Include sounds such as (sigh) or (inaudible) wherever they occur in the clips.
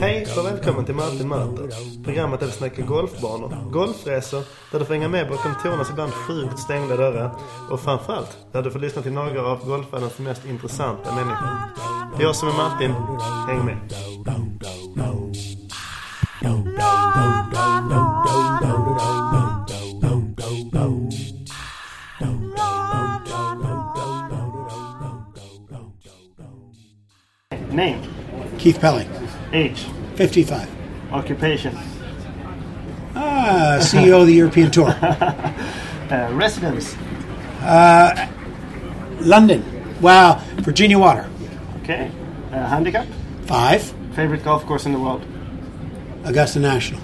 Hej och välkommen till Martin möter. Programmet där vi snackar golfbanor, golfresor, där du får hänga med bakom Tornas ibland sjukt stängda dörrar och framförallt där du får lyssna till några av golfvärldens mest intressanta människor. Det är jag som är Martin. Häng med. Name, Keith Pelley, age, 55. occupation, Ah, CEO of the European Tour. (laughs) uh, residence, London. Wow. Virginia Water. okay, uh, handicap, Five. favorite golf course in the world. Augusta National.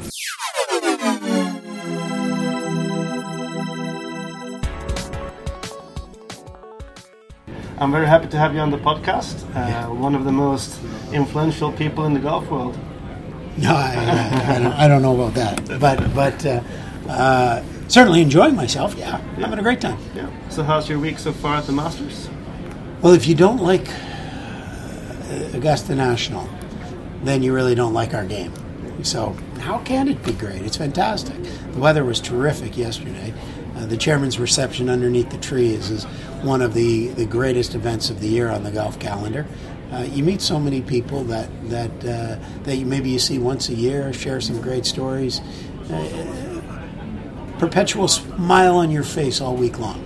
I'm very happy to have you on the podcast. Uh, one of the most influential people in the golf world. No, I, I, I, don't, I don't know about that. But, but uh, uh, certainly enjoying myself. Yeah. Having a great time. Yeah. So how's your week so far at the Masters? Well, if you don't like uh, Augusta National, then you really don't like our game. So, how can it be great? It's fantastic. The weather was terrific yesterday. Uh, the chairman's reception underneath the trees is one of the, the greatest events of the year on the golf calendar. Uh, you meet so many people that that uh, that you, maybe you see once a year, share some great stories. Uh, perpetual smile on your face all week long.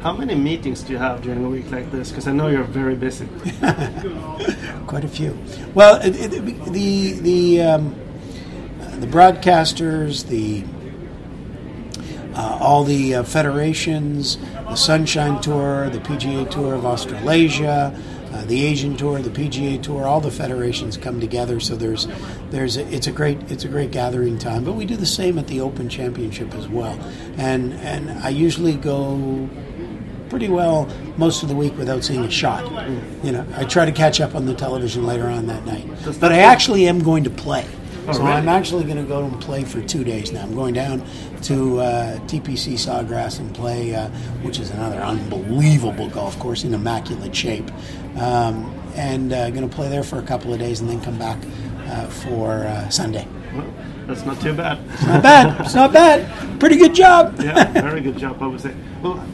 How many meetings do you have during a week like this? Because I know you're very busy. (laughs) Quite a few. Well, it, it, the the um, the broadcasters, the uh, all the uh, federations, the Sunshine Tour, the PGA Tour of Australasia, uh, the Asian Tour, the PGA Tour, all the federations come together. So there's there's a, it's a great it's a great gathering time. But we do the same at the Open Championship as well, and and I usually go pretty well most of the week without seeing a shot. You know, I try to catch up on the television later on that night. But I actually am going to play. Oh, so really? I'm actually going to go and play for two days now. I'm going down to uh, TPC Sawgrass and play, uh, which is another unbelievable golf course in immaculate shape. Um, and uh, going to play there for a couple of days and then come back uh, for uh, Sunday. Well, that's not too bad. It's Not bad. It's not bad. Pretty good job. yeah, very good job, I would say. Well,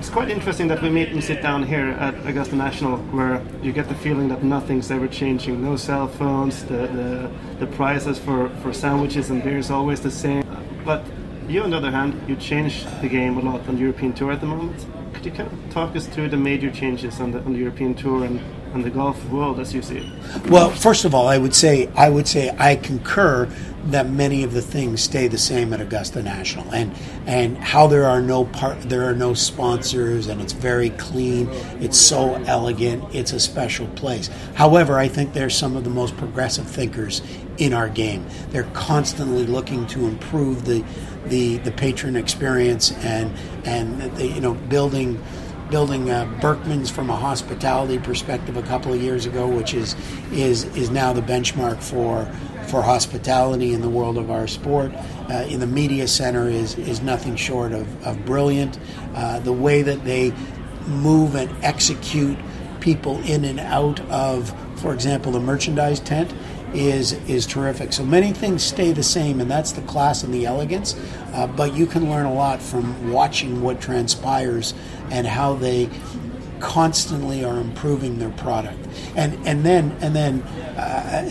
it's quite interesting that we meet and sit down here at Augusta National, where you get the feeling that nothing's ever changing. No cell phones, the the, the prices for, for sandwiches and beer is always the same. But you, on the other hand, you changed the game a lot on the European Tour at the moment. Could you kind of talk us through the major changes on the, on the European Tour and, and the golf world as you see it? Well, first of all, I would say I would say I concur that many of the things stay the same at Augusta National, and and how there are no part there are no sponsors, and it's very clean. It's so elegant. It's a special place. However, I think there's some of the most progressive thinkers in our game. They're constantly looking to improve the the the patron experience and and the, you know building building uh, Berckmans from a hospitality perspective a couple of years ago, which is is is now the benchmark for for hospitality in the world of our sport. Uh, in the media center is is nothing short of, of brilliant. Uh, the way that they move and execute people in and out of, for example, the merchandise tent is is terrific. So many things stay the same, and that's the class and the elegance. Uh, but you can learn a lot from watching what transpires and how they constantly are improving their product. And and then and then uh,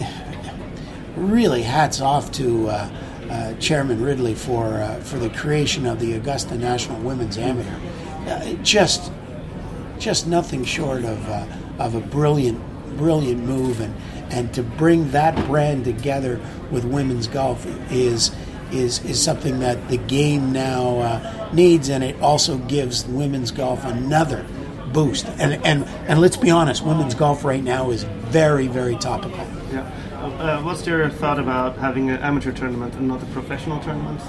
really hats off to. Uh, uh, Chairman Ridley for uh, for the creation of the Augusta National Women's Amateur, uh, just just nothing short of of a brilliant brilliant move and and to bring that brand together with women's golf is is is something that the game now uh, needs and it also gives women's golf another boost and and and let's be honest women's golf right now is very very topical Yeah. Uh, what's your thought about having an amateur tournament and not a professional tournament?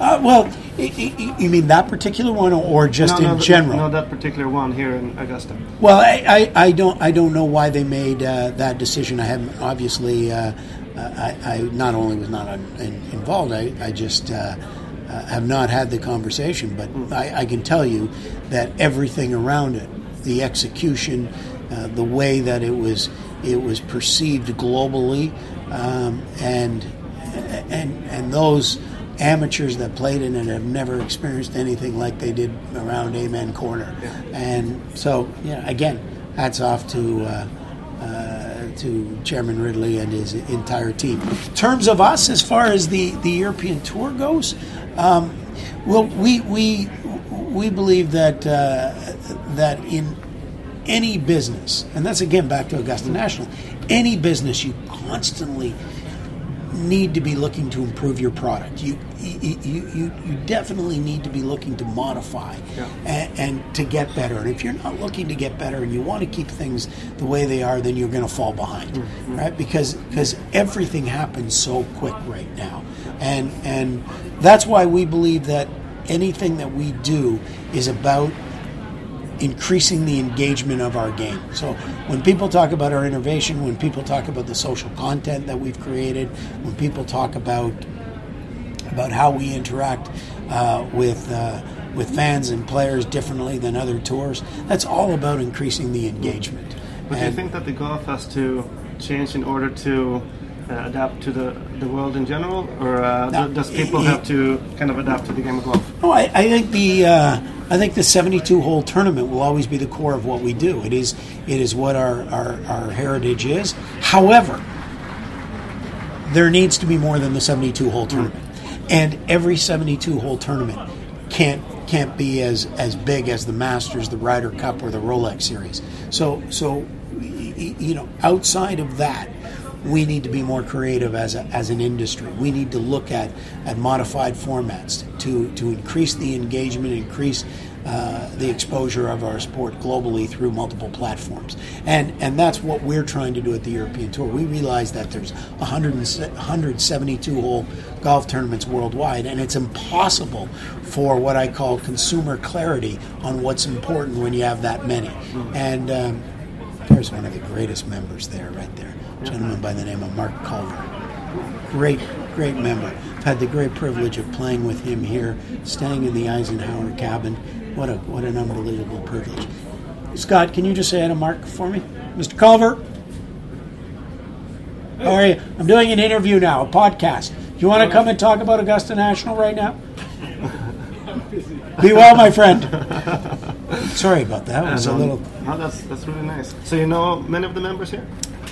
Uh, well you mean that particular one or just no, in no, general No, that particular one here in Augusta. Well, I, I, I don't I don't know why they made uh, that decision. I haven't obviously. Uh, I, I not only was not un- in, involved. I, I just uh, uh, have not had the conversation. But I, I can tell you that everything around it the execution, uh, the way that it was it was perceived globally, um, and and and those amateurs that played in it have never experienced anything like they did around Amen Corner, Yeah. and so yeah, again, hats off to. Uh, uh, to Chairman Ridley and his entire team. In terms of us, as far as the, the European tour goes, um, well, we we we believe that uh, that in any business, and that's again back to Augusta National, any business you constantly need to be looking to improve your product. You you, you, you, you definitely need to be looking to modify Yeah. and, and to get better. And if you're not looking to get better and you want to keep things the way they are, then you're going to fall behind, mm-hmm. right? Because because everything happens so quick right now, and and that's why we believe that anything that we do is about increasing the engagement of our game. So when people talk about our innovation, when people talk about the social content that we've created, when people talk about about how we interact uh, with uh, with fans and players differently than other tours, that's all about increasing the engagement. But do you think that the golf has to change in order to uh, adapt to the, the world in general, or uh, No, does it- people it- have to kind of adapt to the game of golf? No, I, I think the uh, I think the 72 hole tournament will always be the core of what we do. It is it is what our, our, our heritage is. However, there needs to be more than the 72 hole tournament, and every 72 hole tournament can't can't be as as big as the Masters, the Ryder Cup, or the Rolex Series. So so you know outside of that we need to be more creative as, a, as an industry. We need to look at, at modified formats to, to increase the engagement, increase uh, the exposure of our sport globally through multiple platforms. And, and that's what we're trying to do at the European Tour. We realize that there's 100 172 hole golf tournaments worldwide, and it's impossible for what I call consumer clarity on what's important when you have that many. And um, there's one of the greatest members there, right there. A gentleman by the name of Mark Culver. Great, great member. I've had the great privilege of playing with him here, staying in the Eisenhower cabin. What a what an unbelievable privilege. Scott, can you just say hi to Mark for me? Mr. Culver? How are you? I'm doing an interview now, a podcast. Do you want to come and talk about Augusta National right now? (laughs) Be well, my friend. Sorry about that. It was a little Oh, that's that's really nice. So you know many of the members here?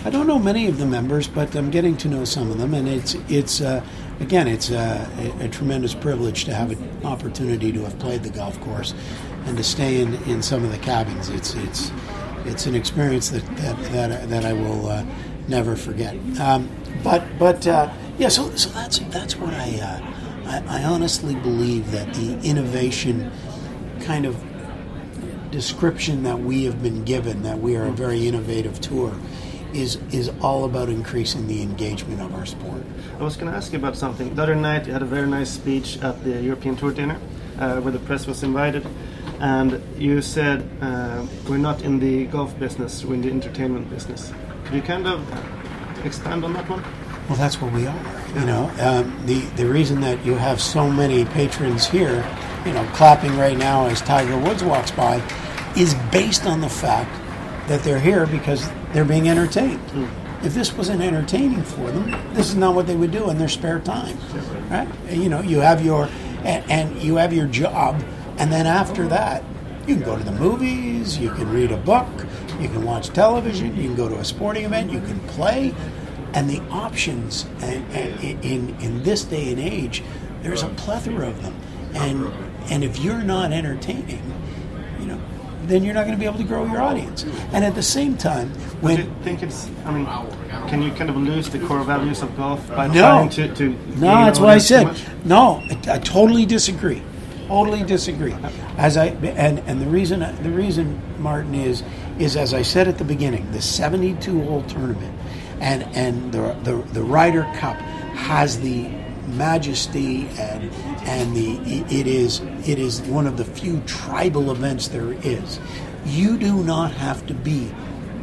I don't know many of the members, but I'm getting to know some of them, and it's it's uh, again it's uh, a, a tremendous privilege to have an opportunity to have played the golf course and to stay in, in some of the cabins. It's it's it's an experience that that that, that I will uh, never forget. Um, but but uh, yeah, so so that's that's what I, uh, I I honestly believe that the innovation kind of description that we have been given that we are a very innovative tour is is all about increasing the engagement of our sport. I was going to ask you about something. The other night, you had a very nice speech at the European Tour dinner, uh, where the press was invited, and you said uh, we're not in the golf business; we're in the entertainment business. Could you kind of expand on that one? Well, that's what we are. You know, um, the the reason that you have so many patrons here, you know, clapping right now as Tiger Woods walks by, is based on the fact that they're here because they're being entertained. If this wasn't entertaining for them, this is not what they would do in their spare time, right? You know, you have your and, and you have your job, and then after that, you can go to the movies, you can read a book, you can watch television, you can go to a sporting event, you can play, and the options and, and in in this day and age, there's a plethora of them, and and if you're not entertaining, you know, then you're not going to be able to grow your audience. And at the same time, Do when you think it's? I mean, can you kind of lose the core values of golf by No. trying to? to No, that's what I said. No, I, I totally disagree. Totally disagree. As I and and the reason the reason Martin is is as I said at the beginning, the 72 hole tournament and and the the, the Ryder Cup has the majesty and and the it is it is one of the few tribal events there is. You do not have to be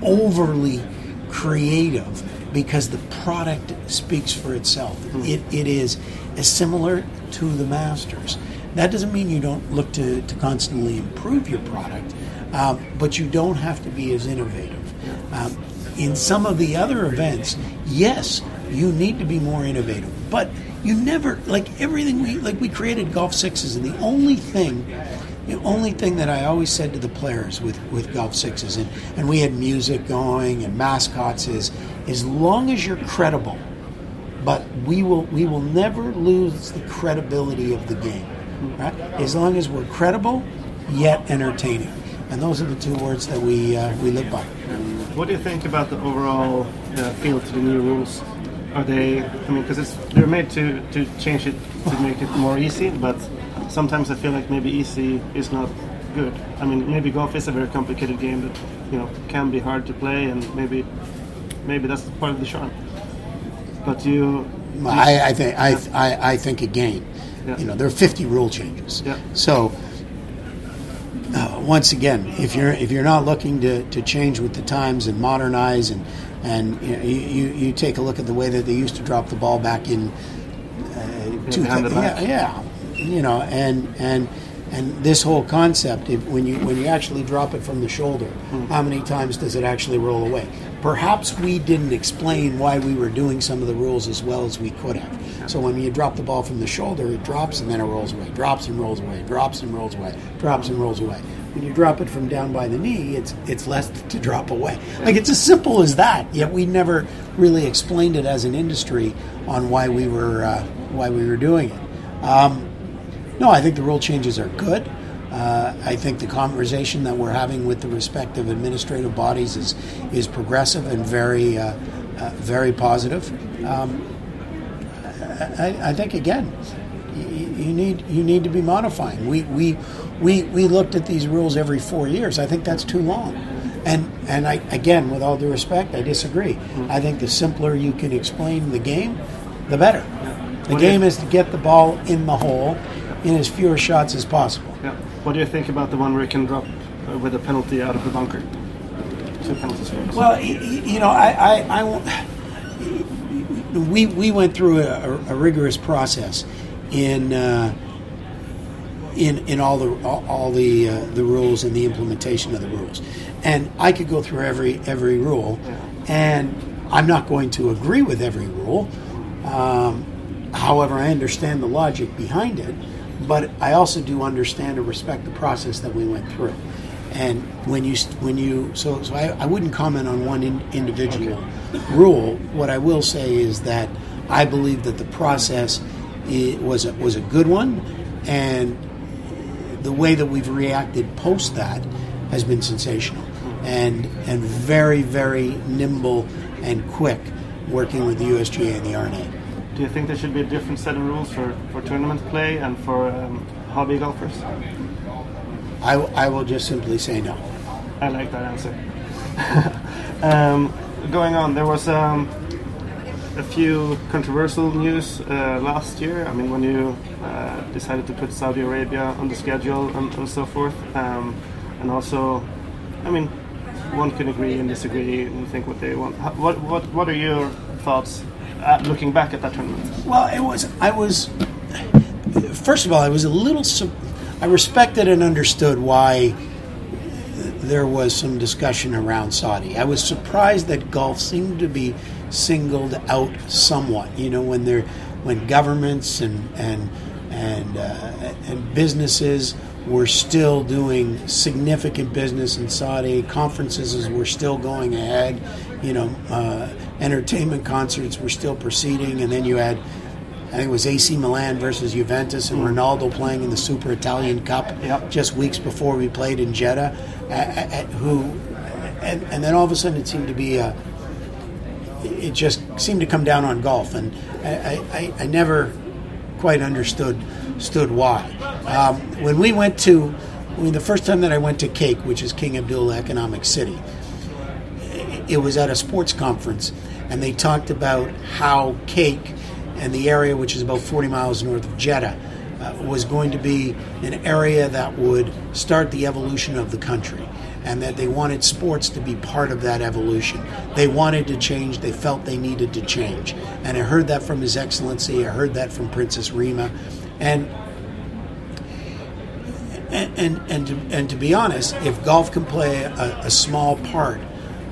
overly creative because the product speaks for itself. It, it is similar to the Masters. That doesn't mean you don't look to, to constantly improve your product, um, but you don't have to be as innovative. Um, in some of the other events, yes, you need to be more innovative, but you never like everything we like. We created golf sixes, and the only thing the only thing that I always said to the players with, with Golf Sixes, and, and we had music going and mascots, is as long as you're credible, but we will we will never lose the credibility of the game. Right? As long as we're credible, yet entertaining, and those are the two words that we uh, we live by. What do you think about the overall uh, feel to the new rules? Are they? I mean, because they're made to to change it to make it more easy, but sometimes I feel like maybe easy is not good. I mean, maybe golf is a very complicated game that you know can be hard to play, and maybe maybe that's part of the charm. But you, I, I think I, I, I think again, yeah. you know, there are 50 rule changes. Yeah. So once again, if you're if you're not looking to, to change with the times and modernize and and you, know, you, you take a look at the way that they used to drop the ball back in uh, two, yeah, yeah, you know, and and and this whole concept, if, when you when you actually drop it from the shoulder, mm. how many times does it actually roll away? Perhaps we didn't explain why we were doing some of the rules as well as we could have. So when you drop the ball from the shoulder, it drops and then it rolls away, drops and rolls away, drops and rolls away, drops and rolls away. When you drop it from down by the knee, it's it's less to drop away. Like it's as simple as that. Yet we never really explained it as an industry on why we were uh, why we were doing it. Um, no, I think the rule changes are good. Uh, I think the conversation that we're having with the respective administrative bodies is is progressive and very uh, uh, very positive. Um, I, I, think again, you, you, need you need to be modifying. We, we we we looked at these rules every four years. I think that's too long. And and I again, with all due respect, I disagree. I think the simpler you can explain the game, the better. The game is to get the ball in the hole in as fewer shots as possible. Yeah. What do you think about the one where you can drop uh, with a penalty out of the bunker? Two penalties. Well, you know, I, I, I we we went through a, a rigorous process in. Uh, in, in all the all, all the uh, the rules and the implementation of the rules, and I could go through every every rule, and I'm not going to agree with every rule. Um, however, I understand the logic behind it, but I also do understand and respect the process that we went through. And when you when you so so I, I wouldn't comment on one in, individual okay. rule. What I will say is that I believe that the process was a, was a good one, and the way that we've reacted post that has been sensational, and and very very nimble and quick working with the USGA and the R&A. Do you think there should be a different set of rules for, for tournament play and for um, hobby golfers? I, I will just simply say no. I like that answer. (laughs) um, going on, there was um, a few controversial news uh, last year. I mean, when you uh, decided to put Saudi Arabia on the schedule and, and so forth, um, and also, I mean, one can agree and disagree and think what they want. What what what are your thoughts uh, looking back at that tournament? Well, it was. I was. First of all, I was a little. I respected and understood why there was some discussion around Saudi. I was surprised that golf seemed to be singled out somewhat. You know, when there, when governments and and and uh, and businesses were still doing significant business in Saudi. Conferences were still going ahead. You know, uh, entertainment concerts were still proceeding, and then you had. I think it was AC Milan versus Juventus and Ronaldo playing in the Super Italian Cup yep. just weeks before we played in Jeddah. who, and, and then all of a sudden it seemed to be a, it just seemed to come down on golf, and I, I, I never quite understood stood why. Um, when we went to, mean, the first time that I went to KAEC, which is King Abdullah Economic City, it was at a sports conference, and they talked about how KAEC and the area, which is about 40 miles north of Jeddah, uh, was going to be an area that would start the evolution of the country and that they wanted sports to be part of that evolution. They wanted to change, they felt they needed to change. And I heard that from His Excellency, I heard that from Princess Rima. And and and and to, and to be honest, if golf can play a, a small part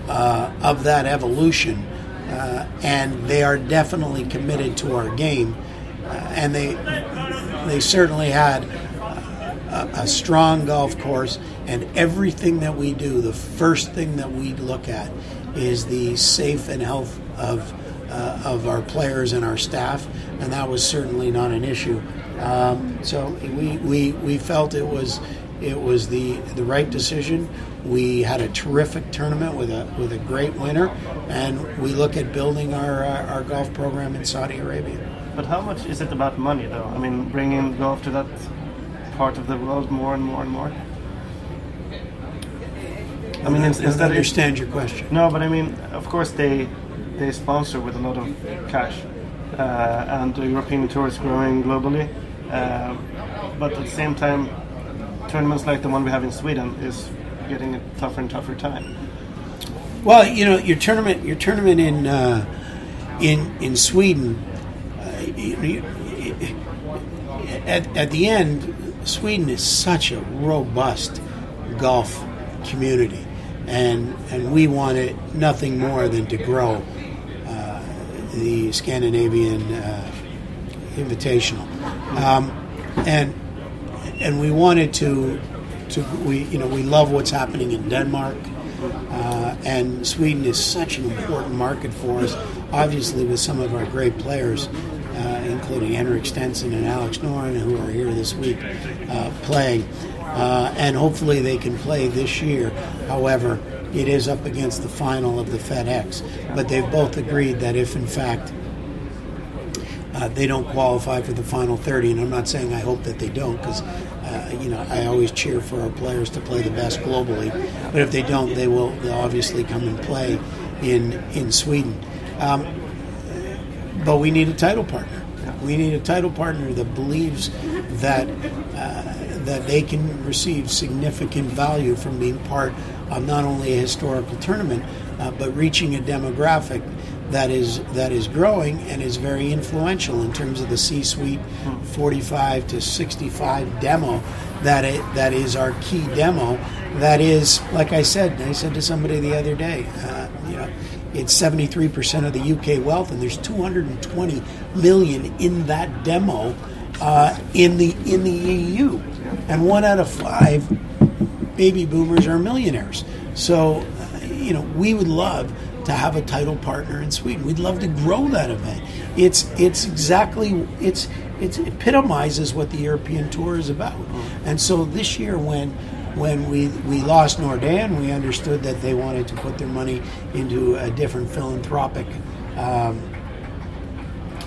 uh, of that evolution, uh, and they are definitely committed to our game, uh, and they they certainly had a, strong golf course, and everything that we do, the first thing that we look at is the safe and health of uh, of our players and our staff, and that was certainly not an issue. Um, so we, we, we felt it was it was the the right decision. We had a terrific tournament with a with a great winner, and we look at building our uh, our golf program in Saudi Arabia. But how much is it about money, though? I mean, bringing golf to that part of the world more and more and more. I mean, I don't understand your question. No, but I mean, of course they they sponsor with a lot of cash, uh, and the European tour is growing globally. Uh, but at the same time, tournaments like the one we have in Sweden is getting a tougher and tougher time. Well, you know, your tournament, your tournament in uh, in in Sweden, uh, you, at at the end, Sweden is such a robust golf community, and and we wanted nothing more than to grow uh, the Scandinavian uh, Invitational, um, and and we wanted to to we you know we love what's happening in Denmark. Uh, and Sweden is such an important market for us, obviously, with some of our great players including Henrik Stenson and Alex Noren, who are here this week uh, playing. Uh, and hopefully they can play this year. However, it is up against the final of the FedEx. But they've both agreed that if, in fact, uh, they don't qualify for the final 30, and I'm not saying I hope that they don't, because uh, you know I always cheer for our players to play the best globally. But if they don't, they will obviously come and play in in Sweden. Um, but we need a title partner. We need a title partner that believes that uh, that they can receive significant value from being part of not only a historical tournament, uh, but reaching a demographic that is that is growing and is very influential in terms of the C-suite 45 to 65 demo that it, that is our key demo. That is like I said I said to somebody the other day uh, it's 73% of the UK wealth, and there's 220 million in that demo uh, in the in the EU, and one out of five baby boomers are millionaires. So, uh, you know, we would love to have a title partner in Sweden. We'd love to grow that event. It's it's exactly it's it epitomizes what the European Tour is about. And so this year, when when we, we lost Nordea, we understood that they wanted to put their money into a different philanthropic. Um,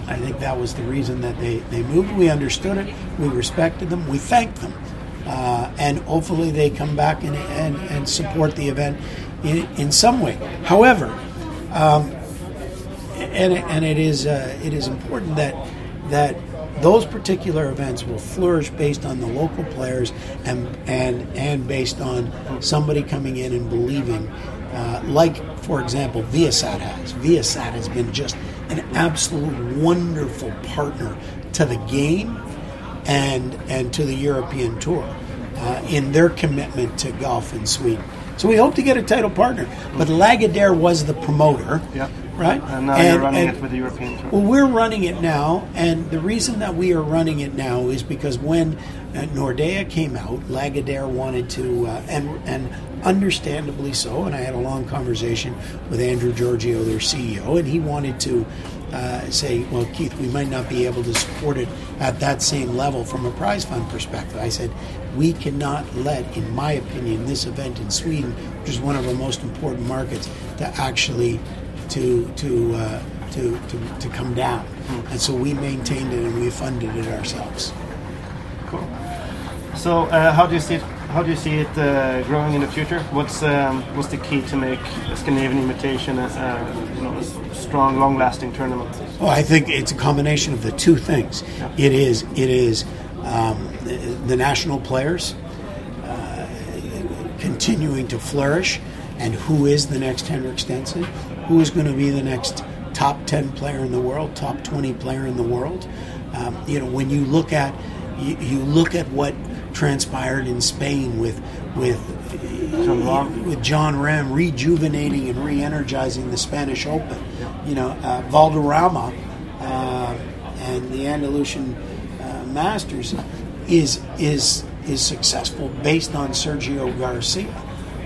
I think that was the reason that they, they moved. We understood it. We respected them. We thanked them. Uh, and hopefully they come back and, and, and support the event in, in some way. However, um, and, and it is uh, it is important that that those particular events will flourish based on the local players and and and based on somebody coming in and believing, uh, like for example, Viasat has. Viasat has been just an absolute wonderful partner to the game and and to the European Tour uh, in their commitment to golf in Sweden. So we hope to get a title partner. But Lagardère was the promoter. Yeah. Right? And now and, you're running and, it with the European Tour. Well, we're running it now, and the reason that we are running it now is because when uh, Nordea came out, Lagardère wanted to, uh, and and understandably so, and I had a long conversation with Andrew Georgiou, their CEO, and he wanted to uh, say, well, Keith, we might not be able to support it at that same level from a prize fund perspective. I said, we cannot let, in my opinion, this event in Sweden, which is one of our most important markets, to actually to to uh, to, to to come down. And so we maintained it and we funded it ourselves. Cool. So uh, how do you see it? How do you see it uh, growing in the future? What's um, what's the key to make a Scandinavian Invitation a, uh, you know, a strong, long-lasting tournament? Well, I think it's a combination of the two things. Yeah. It is it is um, the, the, national players uh, continuing to flourish, and who is the next Henrik Stenson? Who is going to be the next top 10 player in the world, top 20 player in the world? Um, you know, when you look at you, you look at what transpired in Spain with with with Jon Rahm rejuvenating and re-energizing the Spanish Open. You know, uh, Valderrama uh, and the Andalusian uh, Masters is is is successful based on Sergio Garcia,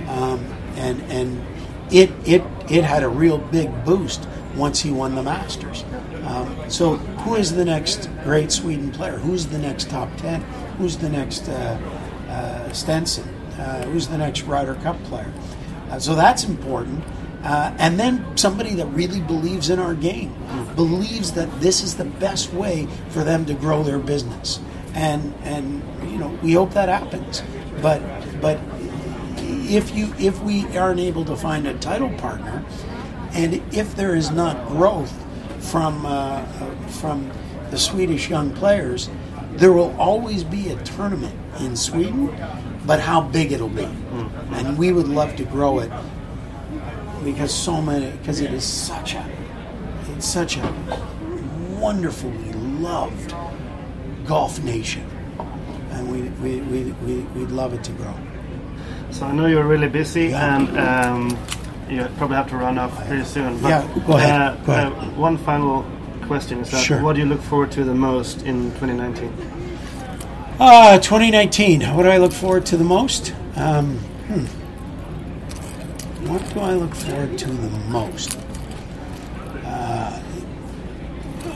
um, and and it it it had a real big boost once he won the Masters. Um, so, who is the next great Sweden player? Who's the next top ten? Who's the next uh, uh, Stenson? Uh, who's the next Ryder Cup player? Uh, so that's important. Uh, and then somebody that really believes in our game, believes that this is the best way for them to grow their business. And and you know we hope that happens. But but if you if we aren't able to find a title partner, and if there is not growth from uh, from the Swedish young players, there will always be a tournament in Sweden, but how big it'll be, and we would love to grow it because so many because it is such a it's such a wonderfully loved golf nation, and we we, we, we we'd love it to grow. So I know you're really busy Yeah. and um, you probably have to run off pretty soon. But, Yeah, go ahead, Uh, go ahead. uh, one final question is that Sure. what do you look forward to the most in 2019? Uh, 2019. What do I look forward to the most? Um, hmm. What do I look forward to the most? Uh,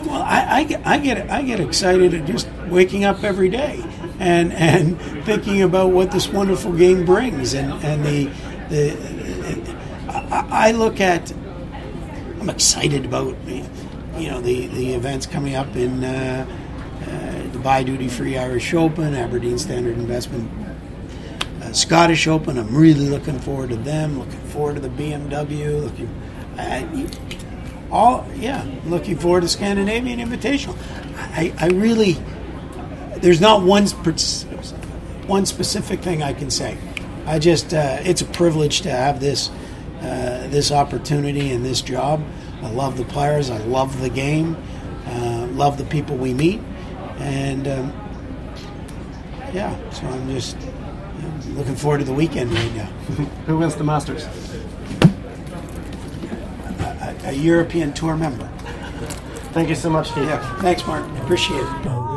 well, I, I, get, I get I get excited at just waking up every day and and thinking about what this wonderful game brings and and the the I, look at I'm excited about you know the the events coming up in uh, uh, Dubai Duty Free Irish Open, Aberdeen Standard Investment uh, Scottish Open. I'm really looking forward to them. Looking forward to the BMW. Looking, all yeah, looking forward to Scandinavian Invitational. I, I really there's not one one specific thing I can say. I just uh, it's a privilege to have this uh, this opportunity and this job. I love the players. I love the game. Uh, love the people we meet, and um, yeah. So I'm just you know, looking forward to the weekend right now. (laughs) Who wins the Masters? A, a European tour member. Thank you so much, Steve. Yeah. Thanks, Mark. Appreciate it.